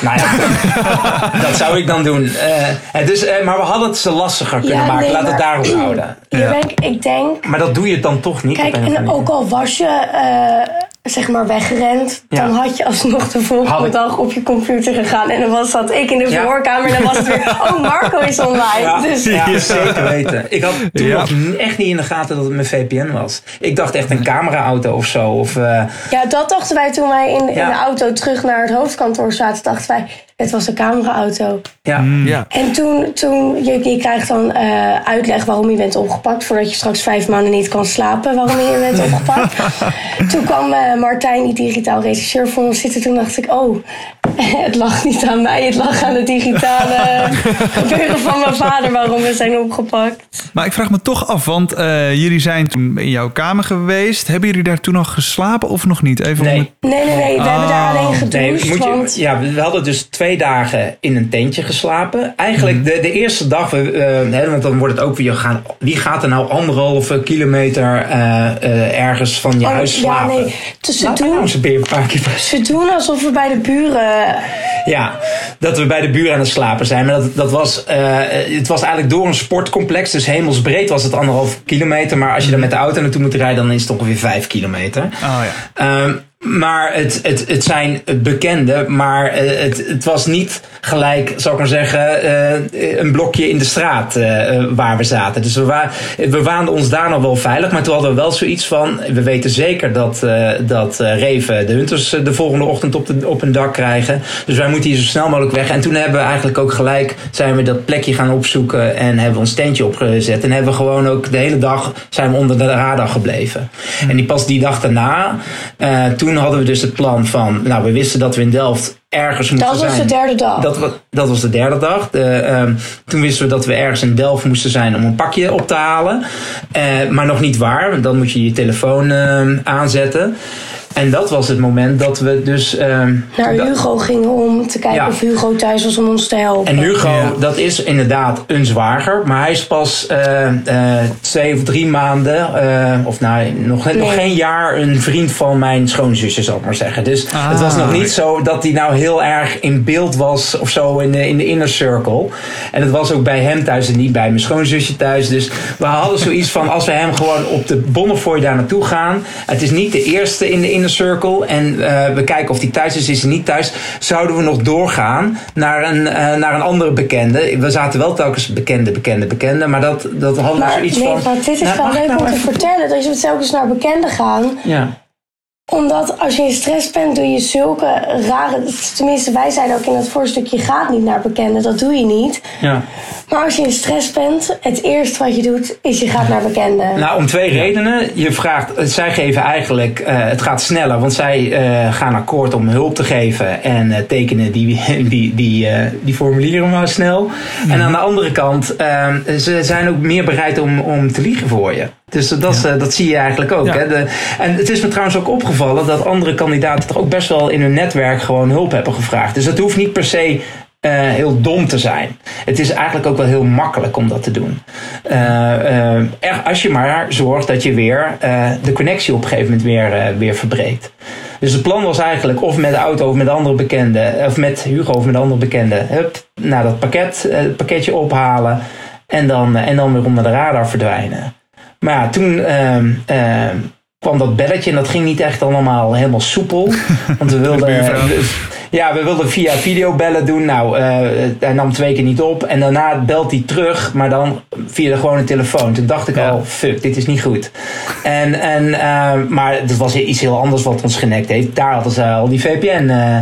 Nou ja, dat zou ik dan doen. Dus, eh, maar we hadden het ze lastiger kunnen Ja, maken. nee, Laat het maar- daarop houden. Ik denk, Maar dat doe je dan toch niet. kijk, en ook al was je eh, zeg maar weggerend, Ja. dan had je alsnog de volgende ik. dag op je computer gegaan. En dan was dat ik in de Ja. voorkamer en dan was het weer, oh Marco is online. Ja, Dus ja, zeker weten. Ik had toen Ja. nog echt niet in de gaten dat het mijn VPN was. Ik dacht echt een cameraauto of zo. Of, eh, ja, dat dachten wij toen wij in, in de auto terug naar het hoofdkantoor zaten. Dachten wij, het was een cameraauto. ja. Ja. En toen, toen je, je krijgt dan eh, uitleg waarom je bent opgepakt. Voordat je straks vijf maanden niet kan slapen waarom je bent opgepakt. toen kwam eh, Martijn, die digitaal regisseur, voor ons zitten. Toen dacht ik, oh, het lag niet aan mij. Het lag aan het digitale gebeuren van mijn vader waarom we zijn opgepakt. Maar ik vraag me toch af, want eh, jullie zijn toen in jouw kamer geweest. Hebben jullie daar toen nog geslapen of nog niet? Even om Nee. het- Nee, nee, nee. We hebben daar alleen Nee, gedoucht. moet je, want ja, we hadden dus twee dagen in een tentje geslapen. Eigenlijk de, de eerste dag, we, eh, hè, want dan wordt het ook weer, gaan, wie gaat er nou anderhalve kilometer eh, eh, ergens van je Oh, huis ja, slapen? nee. Dus ze doen- nou ze doen alsof we bij de buren... Ja, dat we bij de buren aan het slapen zijn. Maar dat, dat was, eh, het was eigenlijk door een sportcomplex. Dus hemelsbreed was het anderhalf kilometer. Maar als je er met de auto naartoe moet rijden, dan is het ongeveer vijf kilometer. Oh ja. Ehm, maar het, het, het zijn bekenden, maar eh, het, het was niet gelijk, zal ik maar zeggen, eh, een blokje in de straat eh, waar we zaten. Dus we, wa we waanden ons daar nog wel veilig, maar toen hadden we wel zoiets van, we weten zeker dat, dat Reven de hunters de volgende ochtend op, de, op een dak krijgen. Dus wij moeten hier zo snel mogelijk weg. En toen hebben we eigenlijk ook gelijk, zijn we dat plekje gaan opzoeken en hebben we ons tentje opgezet. En hebben we gewoon ook de hele dag zijn we onder de radar gebleven. En die pas die dag daarna, toen hadden we dus het plan van, nou we wisten dat we in Delft ergens moesten Dat was zijn. de derde dag. Dat, wa- dat was de derde dag. De, ehm, toen wisten we dat we ergens in Delft moesten zijn om een pakje op te halen. Eh, maar nog niet waar, want dan moet je je telefoon ehm, aanzetten. En dat was het moment dat we dus... ehm, naar dat- Hugo gingen om te kijken Ja. of Hugo thuis was om ons te helpen. en Hugo, Ja. dat is inderdaad een zwager. Maar hij is pas eh, eh, twee of drie maanden, eh, of nou, nog, nog Nee. geen jaar, een vriend van mijn schoonzusje, zal ik maar zeggen. Dus Ah. het was nog niet zo dat hij nou heel erg in beeld was of zo in de, in de inner circle. En het was ook bij hem thuis en niet bij mijn schoonzusje thuis. Dus we hadden zoiets van, als we hem gewoon op de Bonnefoy daar naartoe gaan. Het is niet de eerste in de inner circle. En eh, we kijken of hij thuis is, is hij niet thuis. Zouden we nog doorgaan naar een, eh, naar een andere bekende. We zaten wel telkens bekende, bekende, bekende. Maar dat, dat hadden we Maar, zoiets nee, van... maar dit is nou, wel leuk nou om te even- vertellen. Dat je telkens naar bekenden gaan. Ja. Omdat als je in stress bent, doe je zulke rare... Tenminste, wij zeiden ook in dat voorstukje... je gaat niet naar bekenden, dat doe je niet. ja. Maar als je in stress bent, het eerste wat je doet... is je gaat naar bekenden. Nou, om twee redenen. Je vraagt, zij geven eigenlijk, eh, het gaat sneller, want zij eh, gaan akkoord om hulp te geven en eh, tekenen die, die, die, eh, die formulieren maar snel. En aan de andere kant, eh, ze zijn ook meer bereid om, om te liegen voor je. Dus dat, is, eh, dat zie je eigenlijk ook. Ja. Hè? De, en het is me trouwens ook opgevallen dat andere kandidaten toch ook best wel in hun netwerk gewoon hulp hebben gevraagd. Dus dat hoeft niet per se eh, heel dom te zijn. Het is eigenlijk ook wel heel makkelijk om dat te doen. Eh, er- als je maar zorgt dat je weer de connectie op een gegeven moment weer, weer verbreekt. Dus het plan was eigenlijk of met de auto of met andere bekenden, of met Hugo of met andere bekenden, hup, nou, dat pakket, pakketje ophalen en dan, en dan weer onder de radar verdwijnen. Maar ja, toen ehm, ehm, kwam dat belletje en dat ging niet echt allemaal helemaal soepel. Want we wilden. ja, we wilden via videobellen doen. Nou, eh, hij nam twee keer niet op. En daarna belt hij terug, maar dan via de gewone telefoon. Toen dacht ik Ja. al, fuck, dit is niet goed. En, en, eh, maar het was iets heel anders wat ons genekt heeft. Daar hadden ze al die VPN eh,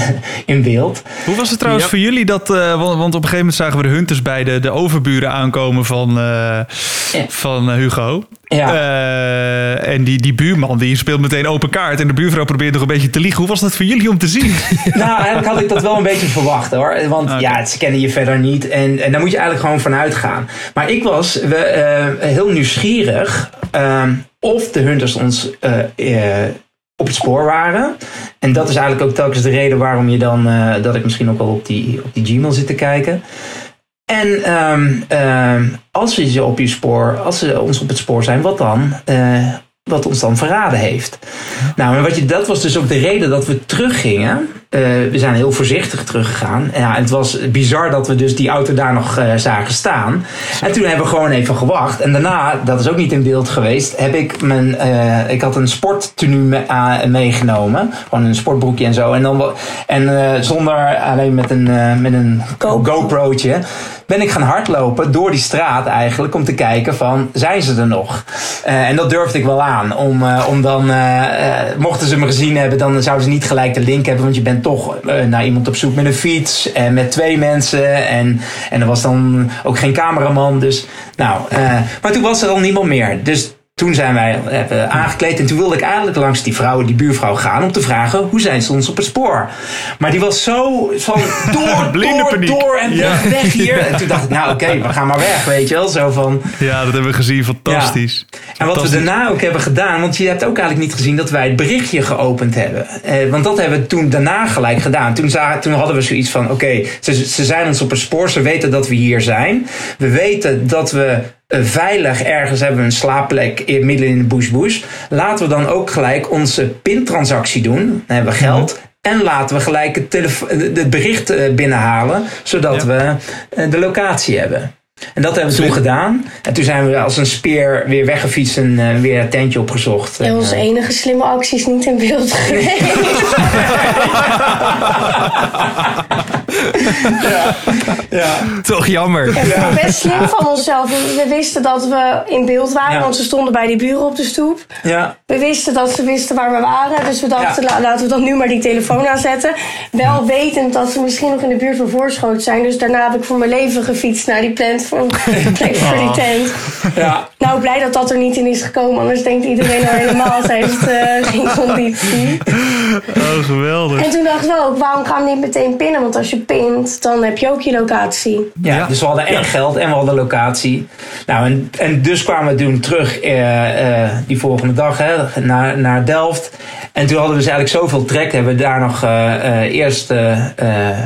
in beeld. Hoe was het trouwens Ja. voor jullie dat, eh, want, want op een gegeven moment zagen we de hunters bij de, de overburen aankomen van, eh, van Hugo. Ja. Eh, en die, die buurman die speelt meteen open kaart en de buurvrouw probeert nog een beetje te liegen. Hoe was dat voor jullie om te zien? Nou, eigenlijk had ik dat wel een beetje verwacht hoor. Want ja, ze kennen je verder niet. En, en daar moet je eigenlijk gewoon van uitgaan. Maar ik was we, eh, heel nieuwsgierig ehm, of de hunters ons eh, eh, op het spoor waren. En dat is eigenlijk ook telkens de reden waarom je dan, dat ik misschien ook wel op die, op die Gmail zit te kijken. En ehm, ehm, als ze op je spoor, als ze ons op het spoor zijn, wat dan? Wat ons dan verraden heeft. Nou, en wat je, dat was dus ook de reden dat we teruggingen. Eh, we zijn heel voorzichtig teruggegaan. En Ja, het was bizar dat we dus die auto daar nog eh, zagen staan. En toen hebben we gewoon even gewacht. En daarna, dat is ook niet in beeld geweest, heb ik mijn. eh, ik had een sporttenu me- meegenomen. Gewoon een sportbroekje en zo. En, dan, en zonder alleen met een, met een GoPro. Ben ik gaan hardlopen door die straat eigenlijk om te kijken van zijn ze er nog? Eh, en dat durfde ik wel aan. Om, eh, om dan, eh, mochten ze me gezien hebben, dan zouden ze niet gelijk de link hebben. Want je bent toch naar iemand op zoek met een fiets en met twee mensen. En, en er was dan ook geen cameraman. Dus, nou, maar toen was er al niemand meer. Dus toen zijn wij hebben aangekleed en toen wilde ik eigenlijk langs die vrouw, die buurvrouw gaan om te vragen hoe zijn ze ons op het spoor. Maar die was zo van door, Blinde door, paniek. door en Ja. weg, hier. En toen dacht ik, nou oké, we gaan maar weg, weet je wel. Zo van, ja, dat hebben we gezien. Fantastisch. en wat we daarna ook hebben gedaan, want je hebt ook eigenlijk niet gezien dat wij het berichtje geopend hebben. Eh, want dat hebben we toen daarna gelijk gedaan. Toen, za- toen hadden we zoiets van: oké, ze, ze zijn ons op een spoor, ze weten dat we hier zijn. We weten dat we eh, veilig ergens hebben we een slaapplek in, midden in de bush bush. Laten we dan ook gelijk onze pintransactie doen. Dan hebben we geld. En laten we gelijk het, het bericht eh, binnenhalen, zodat Ja. we eh, de locatie hebben. En dat hebben we toen gedaan. En toen zijn we als een speer weer weggefietst en eh, weer een tentje opgezocht. En En, onze enige slimme actie is niet in beeld geweest. ja. Toch jammer. Ja. Best slim van onszelf. We wisten dat we in beeld waren, Ja. want ze stonden bij die buren op de stoep. ja. We wisten dat ze wisten waar we waren. Dus we dachten, la- laten we dan nu maar die telefoon aanzetten. Wel wetend dat ze misschien nog in de buurt van Voorschoot zijn. Dus daarna heb ik voor mijn leven gefietst naar die plant voor, plek voor die tent. ja. Nou, blij dat dat er niet in is gekomen. Anders denkt iedereen al helemaal, ze heeft eh, geen conditie. Oh, geweldig. En toen dachten we ook, waarom gaan we niet meteen pinnen? Want als je pint, dan heb je ook je locatie. Ja, Ja. dus we hadden en geld en we hadden locatie. Nou, en, en dus kwamen we toen terug eh, eh, die volgende dag hè, naar, naar Delft. En toen hadden we dus eigenlijk zoveel trek. Hebben we daar nog eh, eh, eerst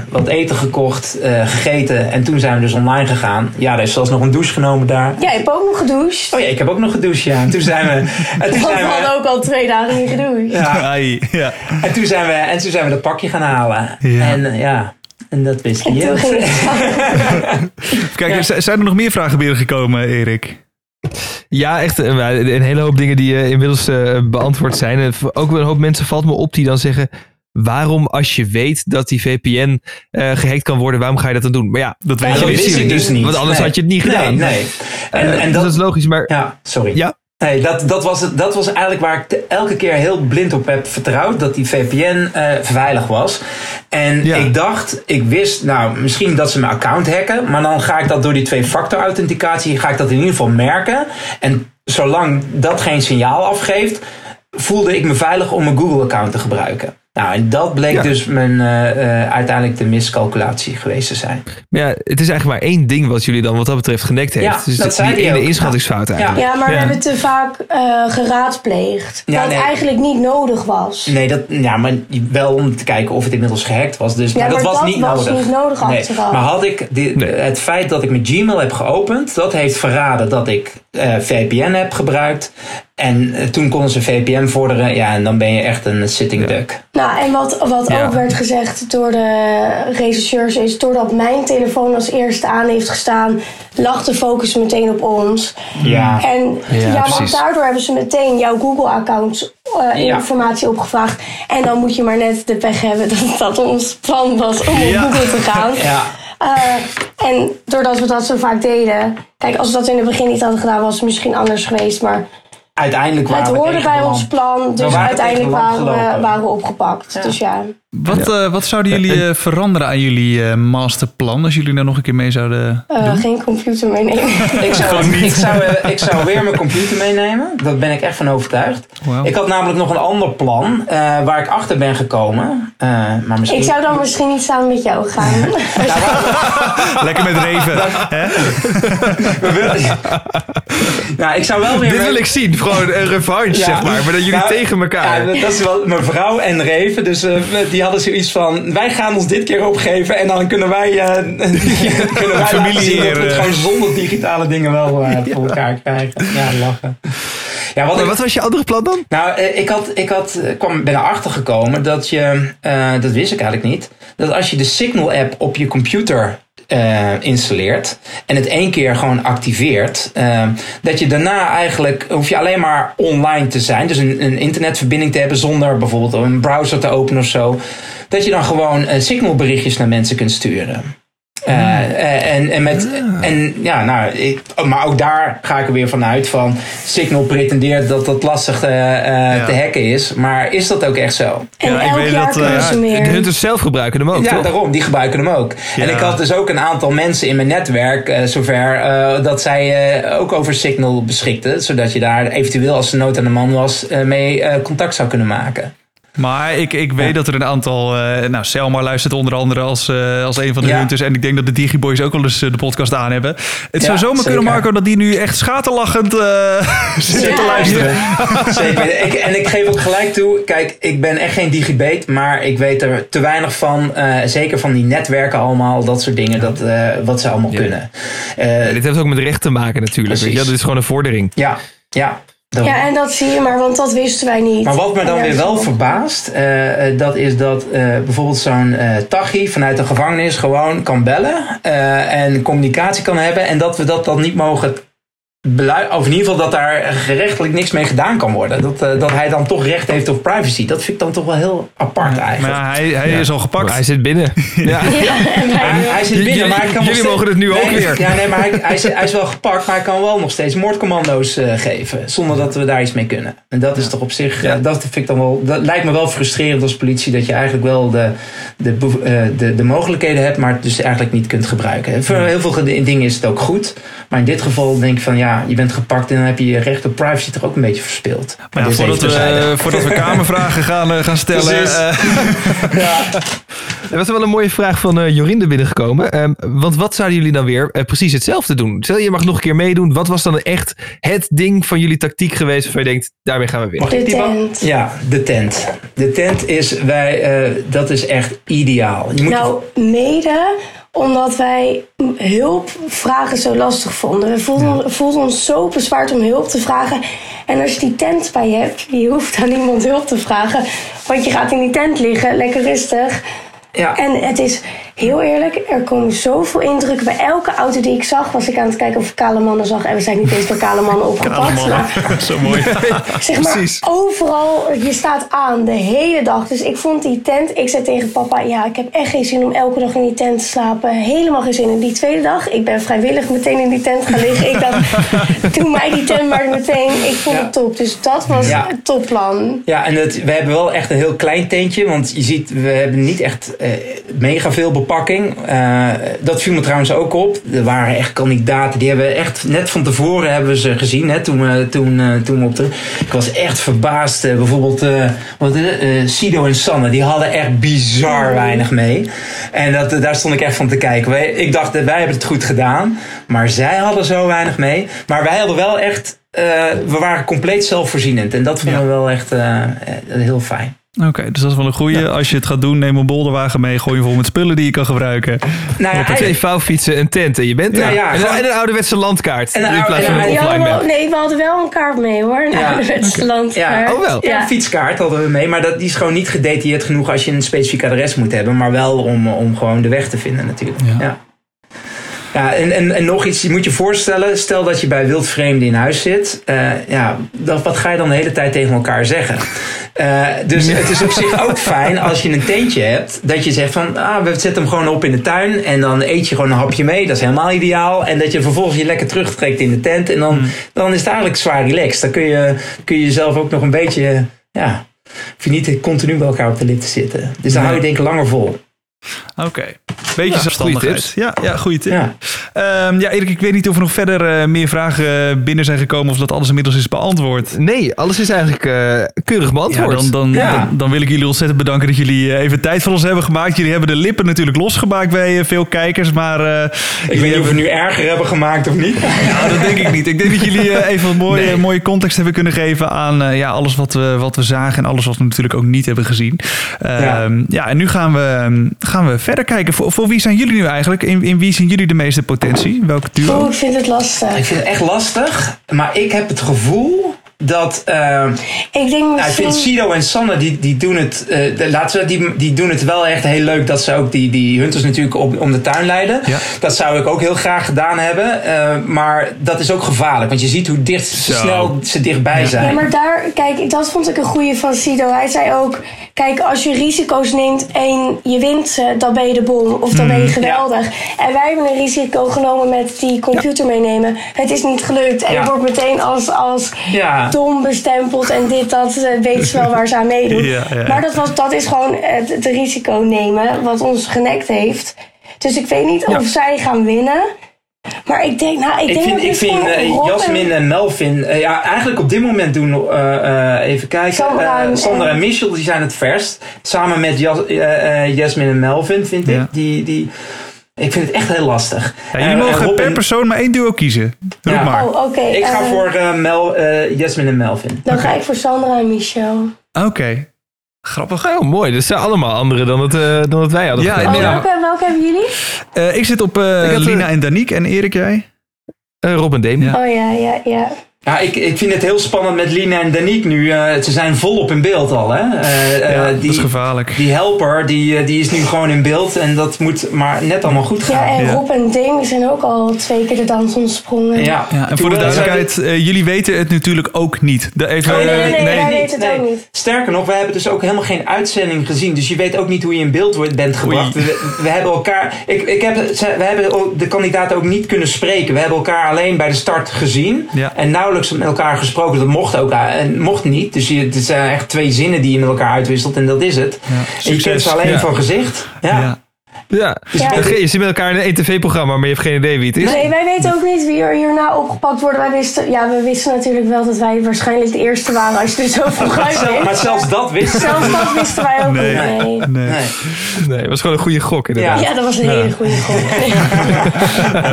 wat eten gekocht, eh, gegeten. En toen zijn we dus online gegaan. Ja, er is zelfs nog een douche genomen daar. Jij hebt ook nog gedoucht. Oh ja, ik heb ook nog gedoucht, ja. En toen zijn we... En toen Want we zijn hadden we ook al twee dagen niet gedoucht. ja, ja. en toen zijn we, en toen zijn we dat pakje gaan halen. Ja. En ja, en dat wist En ging het Kijk, zijn er nog meer vragen binnengekomen, Erik? Ja, echt eh, een hele hoop dingen die eh, inmiddels eh, beantwoord zijn. En v- ook een hoop mensen valt me op die dan zeggen... Waarom, als je weet dat die VPN eh, gehackt kan worden, waarom ga je dat dan doen? Maar ja, Dat weet Ja, je dat niet. wist ik dus niet. Want anders Nee. had je het niet Nee, gedaan. nee. En, Eh, en dus dat, dat is logisch, maar Ja, sorry. ja, Nee, dat, dat, was het, dat was eigenlijk waar ik te- elke keer heel blind op heb vertrouwd. Dat die VPN eh, veilig was. En Ja. ik dacht, ik wist, nou, misschien dat ze mijn account hacken. Maar dan ga ik dat door die twee-factor authenticatie, ga ik dat in ieder geval merken. En zolang dat geen signaal afgeeft, voelde ik me veilig om mijn Google-account te gebruiken. Nou, en dat bleek Ja. dus mijn, eh, eh, uiteindelijk de miscalculatie geweest te zijn. ja, het is eigenlijk maar één ding wat jullie dan wat dat betreft genekt heeft. Ja, dus dat die zei hij ene ook. inschattingsfout eigenlijk. Ja, maar Ja. we hebben te vaak eh, geraadpleegd. Ja, dat nee. eigenlijk niet nodig was. Nee, dat, ja, maar wel om te kijken of het inmiddels gehackt was. Dus, Ja, maar dat maar was dat niet was nodig. niet nodig nee. Maar had ik die- Nee. het feit dat ik mijn Gmail heb geopend, dat heeft verraden dat ik eh, VPN-app gebruikt. En eh, toen konden ze VPN vorderen. Ja, en dan ben je echt een sitting duck. Nou, en wat, wat Ja. ook werd gezegd door de rechercheurs is... doordat mijn telefoon als eerste aan heeft gestaan... lag de focus meteen op ons. Ja. En Ja, precies. daardoor hebben ze meteen jouw Google-account eh, Ja. informatie opgevraagd. En dan moet je maar net de pech hebben dat dat ons plan was om Ja. op Google te gaan. Ja. Eh, en doordat we dat zo vaak deden... Kijk, als we dat in het begin niet hadden gedaan, was het misschien anders geweest. Maar Uiteindelijk waren het hoorde bij ons plan. Dus waren uiteindelijk waren we, waren we opgepakt. Dus ja... Wat, eh, wat zouden jullie eh, veranderen aan jullie eh, masterplan als jullie daar nog een keer mee zouden Eh, geen computer meenemen. Ik zou, ik, zou, ik zou weer mijn computer meenemen. Daar ben ik echt van overtuigd. Ik had namelijk nog een ander plan eh, waar ik achter ben gekomen. Eh, maar misschien... Ik zou dan misschien niet samen met jou gaan. Lekker met Reven. hè? nou, ik zou wel weer... Dit wil ik zien. Gewoon een revanche, Ja. zeg maar. Maar dat jullie Nou, tegen elkaar. Ja, dat is wel mijn vrouw en Reven. Dus eh, die hadden zoiets van: wij gaan ons dit keer opgeven. En dan kunnen wij, eh kunnen wij Familie laten zien dat we het hier, gewoon zonder digitale dingen wel eh, voor elkaar krijgen. Ja, lachen. Ja, wat Maar ik, wat was je andere plan dan? nou, eh, ik, had, ik had, eh, kwam, ben erachter gekomen dat je, eh, dat wist ik eigenlijk niet, dat als je de Signal app op je computer eh, installeert en het één keer gewoon activeert, eh, dat je daarna eigenlijk hoef je alleen maar online te zijn, dus een, een internetverbinding te hebben zonder bijvoorbeeld een browser te openen of zo, dat je dan gewoon eh, Signal berichtjes naar mensen kunt sturen. Eh, eh, en, en, met, en ja, nou, ik, maar ook daar ga ik er weer vanuit van Signal pretendeert dat dat lastig eh, eh, te hacken is. Maar is dat ook echt zo? En Ja, ik elk weet jaar dat, eh, ja, ze De meer. hunters zelf gebruiken hem ook, ja, toch? daarom. Die gebruiken hem ook. Ja. En ik had dus ook een aantal mensen in mijn netwerk eh, zover eh, dat zij eh, ook over Signal beschikten. Zodat je daar eventueel als er nood aan de man was eh, mee eh, contact zou kunnen maken. Maar ik, ik weet dat er een aantal... eh, nou, Selma luistert onder andere als, eh, als een van de Ja. hunters. En ik denk dat de Digiboys ook wel eens eh, de podcast aan hebben. Het zou Ja, zomaar kunnen. Marco, dat die nu echt schaterlachend eh zitten te Ja. luisteren. Zeker. Ik, en ik geef ook gelijk toe. Kijk, ik ben echt geen digibate, maar ik weet er te weinig van. eh, zeker van die netwerken allemaal, dat soort dingen, dat, eh, wat ze allemaal kunnen. Eh, Ja, dit heeft ook met recht te maken natuurlijk. Weet je? Precies. wel. Dit is gewoon een vordering. ja, ja. Ja, en dat zie je maar, want dat wisten wij niet. Maar wat me dan weer wel verbaast, eh, eh, dat is dat eh, bijvoorbeeld zo'n eh Tachi vanuit de gevangenis gewoon kan bellen en communicatie kan hebben en dat we dat dan niet mogen of in ieder geval dat daar gerechtelijk niks mee gedaan kan worden. Dat, eh, dat hij dan toch recht heeft op privacy. Dat vind ik dan toch wel heel apart Maar eigenlijk. ja, hij, hij is al gepakt. Maar hij zit binnen. Ja. Hij, hij zit binnen, Jullie- maar hij kan nog jullie mogen het nu ook weer. Ja, nee, maar hij, hij, is, hij is wel gepakt, maar hij kan wel nog steeds moordcommando's eh, geven. Zonder dat we daar iets mee kunnen. En dat is toch op zich, eh, dat vind ik dan wel, dat lijkt me wel frustrerend als politie. Dat je eigenlijk wel de, de, eh, de, de mogelijkheden hebt, maar het dus eigenlijk niet kunt gebruiken. Voor heel veel dingen is het ook goed. Maar in dit geval denk ik van ja, je bent gepakt en dan heb je je recht op privacy toch ook een beetje verspeeld. Maar ja, is voordat, we, voordat we kamervragen gaan, eh, gaan stellen. Precies. eh, Er was wel een mooie vraag van eh, Jorinde binnengekomen. Ehm, want wat zouden jullie dan weer eh, precies hetzelfde doen? Stel je mag nog een keer meedoen. Wat was dan echt het ding van jullie tactiek geweest waarvan je denkt, daarmee gaan we ik De tent. Ja, de tent. De tent is, wij, eh, dat is echt ideaal. Je moet Nou, mede omdat wij hulp vragen zo lastig vonden. We voelden, voelden ons zo bezwaard om hulp te vragen. En als je die tent bij je hebt, je hoeft aan niemand hulp te vragen. Want je gaat in die tent liggen, lekker rustig. Ja, En het is heel eerlijk, er komen zoveel indrukken. Bij elke auto die ik zag, was ik aan het kijken of ik kale mannen zag. En we zijn niet eens door kale mannen opgepakt. maar Zo mooi. Zeg maar, Precies. overal, je staat aan de hele dag. Dus ik vond die tent, ik zei tegen papa, ja, ik heb echt geen zin om elke dag in die tent te slapen. Helemaal geen zin. En die tweede dag, ik ben vrijwillig meteen in die tent gaan liggen. Ik dacht, doe mij die tent maar meteen. Ik vond Ja. het top. Dus dat was Ja. het topplan. Ja, en het, we hebben wel echt een heel klein tentje. Want je ziet, we hebben niet echt mega veel bepakking. Eh, dat viel me trouwens ook op. Er waren echt kandidaten. Die hebben echt, net van tevoren hebben we ze gezien. Hè, toen, toen, eh, toen we op de... Ik was echt verbaasd. eh, bijvoorbeeld eh, wat? Eh, Sido en Sanne. Die hadden echt bizar weinig mee. En dat, daar stond ik echt van te kijken. Ik dacht, eh, wij hebben het goed gedaan. Maar zij hadden zo weinig mee. Maar wij hadden wel echt eh, we waren compleet zelfvoorzienend. En dat vonden Ja. we wel echt eh, eh, heel fijn. Oké, dus dat is wel een goeie. Als je het gaat doen, neem een bolderwagen mee. Gooi hem vol met spullen die je kan gebruiken. Nou ja, Twee vouwfietsen, een tent en je bent Ja, er. ja, en, gewoon- en een ouderwetse landkaart. En een in plaats van een ja, Ja, offline wel- map. nee, we hadden wel een kaart mee hoor. Een Ja. ouderwetse landkaart. Ja. Oh, wel. Ja, een fietskaart hadden we mee, maar dat, die is gewoon niet gedetailleerd genoeg als je een specifiek adres moet hebben, maar wel om, om gewoon de weg te vinden natuurlijk. Ja. Ja. En, en, en nog iets, je moet je voorstellen, stel dat je bij wildvreemden in huis zit, eh, ja, dat, wat ga je dan de hele tijd tegen elkaar zeggen? Eh, dus het is op zich ook fijn als je een tentje hebt, dat je zegt van, ah, we zetten hem gewoon op in de tuin en dan eet je gewoon een hapje mee, dat is helemaal ideaal. En dat je vervolgens je lekker terugtrekt in de tent en dan, dan is het eigenlijk zwaar relaxed. Dan kun je, kun je jezelf ook nog een beetje, ja, hoef je niet continu bij elkaar op de lip te zitten. Dus dan hou je denk ik langer vol. Oké. Beetje Ja, zelfstandigheid. Ja, ja, goede tip. Ja. Ehm, ja, Erik, ik weet niet of er nog verder eh, meer vragen eh, binnen zijn gekomen of dat alles inmiddels is beantwoord. Nee, alles is eigenlijk eh, keurig Ja, beantwoord. dan, dan, Ja. Dan, dan wil ik jullie ontzettend bedanken dat jullie eh, even tijd voor ons hebben gemaakt. Jullie hebben de lippen natuurlijk losgemaakt bij eh, veel kijkers, maar... eh, Ik weet niet of we nu erger hebben gemaakt of niet. Ja, dat denk ik niet. Ik denk dat jullie eh, even wat mooie, mooie context hebben kunnen geven aan eh, ja, alles wat we, wat we zagen en alles wat we natuurlijk ook niet hebben gezien. Ehm, ja. Ja. en nu gaan we, gaan we verder kijken. Voor, voor wie zijn jullie nu eigenlijk? In, in wie zien jullie de meeste potentie? Welke duo? Oeh, ik vind het lastig. Ik vind het echt lastig, maar ik heb het gevoel dat. eh, Ik denk nou, ik misschien... vind Sido en Sanne, die, die, doen het, eh, de- laten we, die, die doen het wel echt heel leuk dat ze ook die, die hunters natuurlijk op, om de tuin leiden. Ja. Dat zou ik ook heel graag gedaan hebben. eh, maar dat is ook gevaarlijk, want je ziet hoe dicht, Zo. snel ze dichtbij zijn. Ja, maar daar, kijk, dat vond ik een goede van Sido. Hij zei ook, kijk, als je risico's neemt en je wint ze, dan ben je de bom. Of dan ben je geweldig. En wij hebben een risico genomen met die computer meenemen. Het is niet gelukt. En Ja. je wordt meteen als, als Ja. Dom bestempeld. En dit, dat, eh, weten ze wel waar ze aan meedoen. Ja, ja. Maar dat, was, dat is gewoon het, het risico nemen wat ons genekt heeft. Dus ik weet niet of zij gaan winnen. Maar ik denk, nou, ik, Ik denk vind, dat ik vind en- Jasmin en Melvin, eh, ja, eigenlijk op dit moment doen, eh, eh, even kijken, Sandra eh, en- Michel, die zijn het verst. Samen met Jas, Jasmin en Melvin, vind ik. Die, die, ik vind het echt heel lastig. Ja, jullie En- en mogen Rob per persoon maar één duo kiezen. Roep Ja. maar. Oh, oké. Ik ga eh, voor eh, Mel, eh, Jasmin en Melvin. Dan ga ik voor Sandra en Michel. Oké. Grappig. Oh, mooi. Dus zijn allemaal anderen dan het, eh, dan het wij hadden. Ja. Oh, welke, welke hebben jullie? Eh, ik zit op eh, Ik eh, Lina en Daniek. En Erik, jij? Eh, Rob en Demi. Ja. Oh ja, ja, ja. Ja, ik, ik vind het heel spannend met Lina en Danique nu. eh, ze zijn volop in beeld al, hè? Eh, eh, die, dat is gevaarlijk. die helper, die, eh, die is nu gewoon in beeld. En dat moet maar net allemaal goed Ja, gaan. en Ja. Rob en Ding zijn ook al twee keer de dans ontsprongen. Ja, Ja, en voor de duidelijkheid, eh, jullie weten het natuurlijk ook niet. De, even, Oh, Nee, nee, nee, nee, wij niet, weten het nee. ook niet. Sterker nog, we hebben dus ook helemaal geen uitzending gezien. Dus je weet ook niet hoe je in beeld wordt, bent gebracht. We, we hebben elkaar. Ik, ik heb, we hebben ook de kandidaten ook niet kunnen spreken. We hebben elkaar alleen bij de start gezien. Ja. En nauwelijks met elkaar gesproken. Dat mocht ook eh, en mocht niet. Dus je, het zijn echt twee zinnen die je met elkaar uitwisselt. En dat is het. Ja, En je kent ze alleen Ja. van gezicht. Ja. Ja. Je je zit met elkaar in een tv-programma, maar je hebt geen idee wie het is. Nee, wij weten ook niet wie er hierna opgepakt worden. Wij wisten, ja, we wisten natuurlijk wel dat wij waarschijnlijk de eerste waren als je er zo vroeg uit maar zelfs dat wist Zelfs dat wisten wij ook Nee. niet. Nee. Nee. Nee. Nee, het was gewoon een goede gok inderdaad. Ja, dat was een hele goede gok.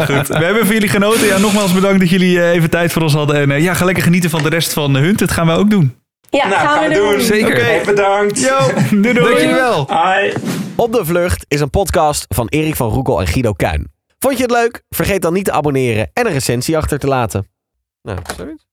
Goed. We hebben van jullie genoten. Ja, nogmaals bedankt dat jullie eh, even tijd voor ons hadden. En eh, ja, ga lekker genieten van de rest van de Hunt. Dat gaan we ook doen. Ja, Nou, gaan we doen. Zeker. Oké, bedankt. Yo, doei doei. Dank jullie wel. Hoi. Op de Vlucht is een podcast van Erik van Roekel en Guido Kuin. Vond je het leuk? Vergeet dan niet te abonneren en een recensie achter te laten. Nou, zoiets.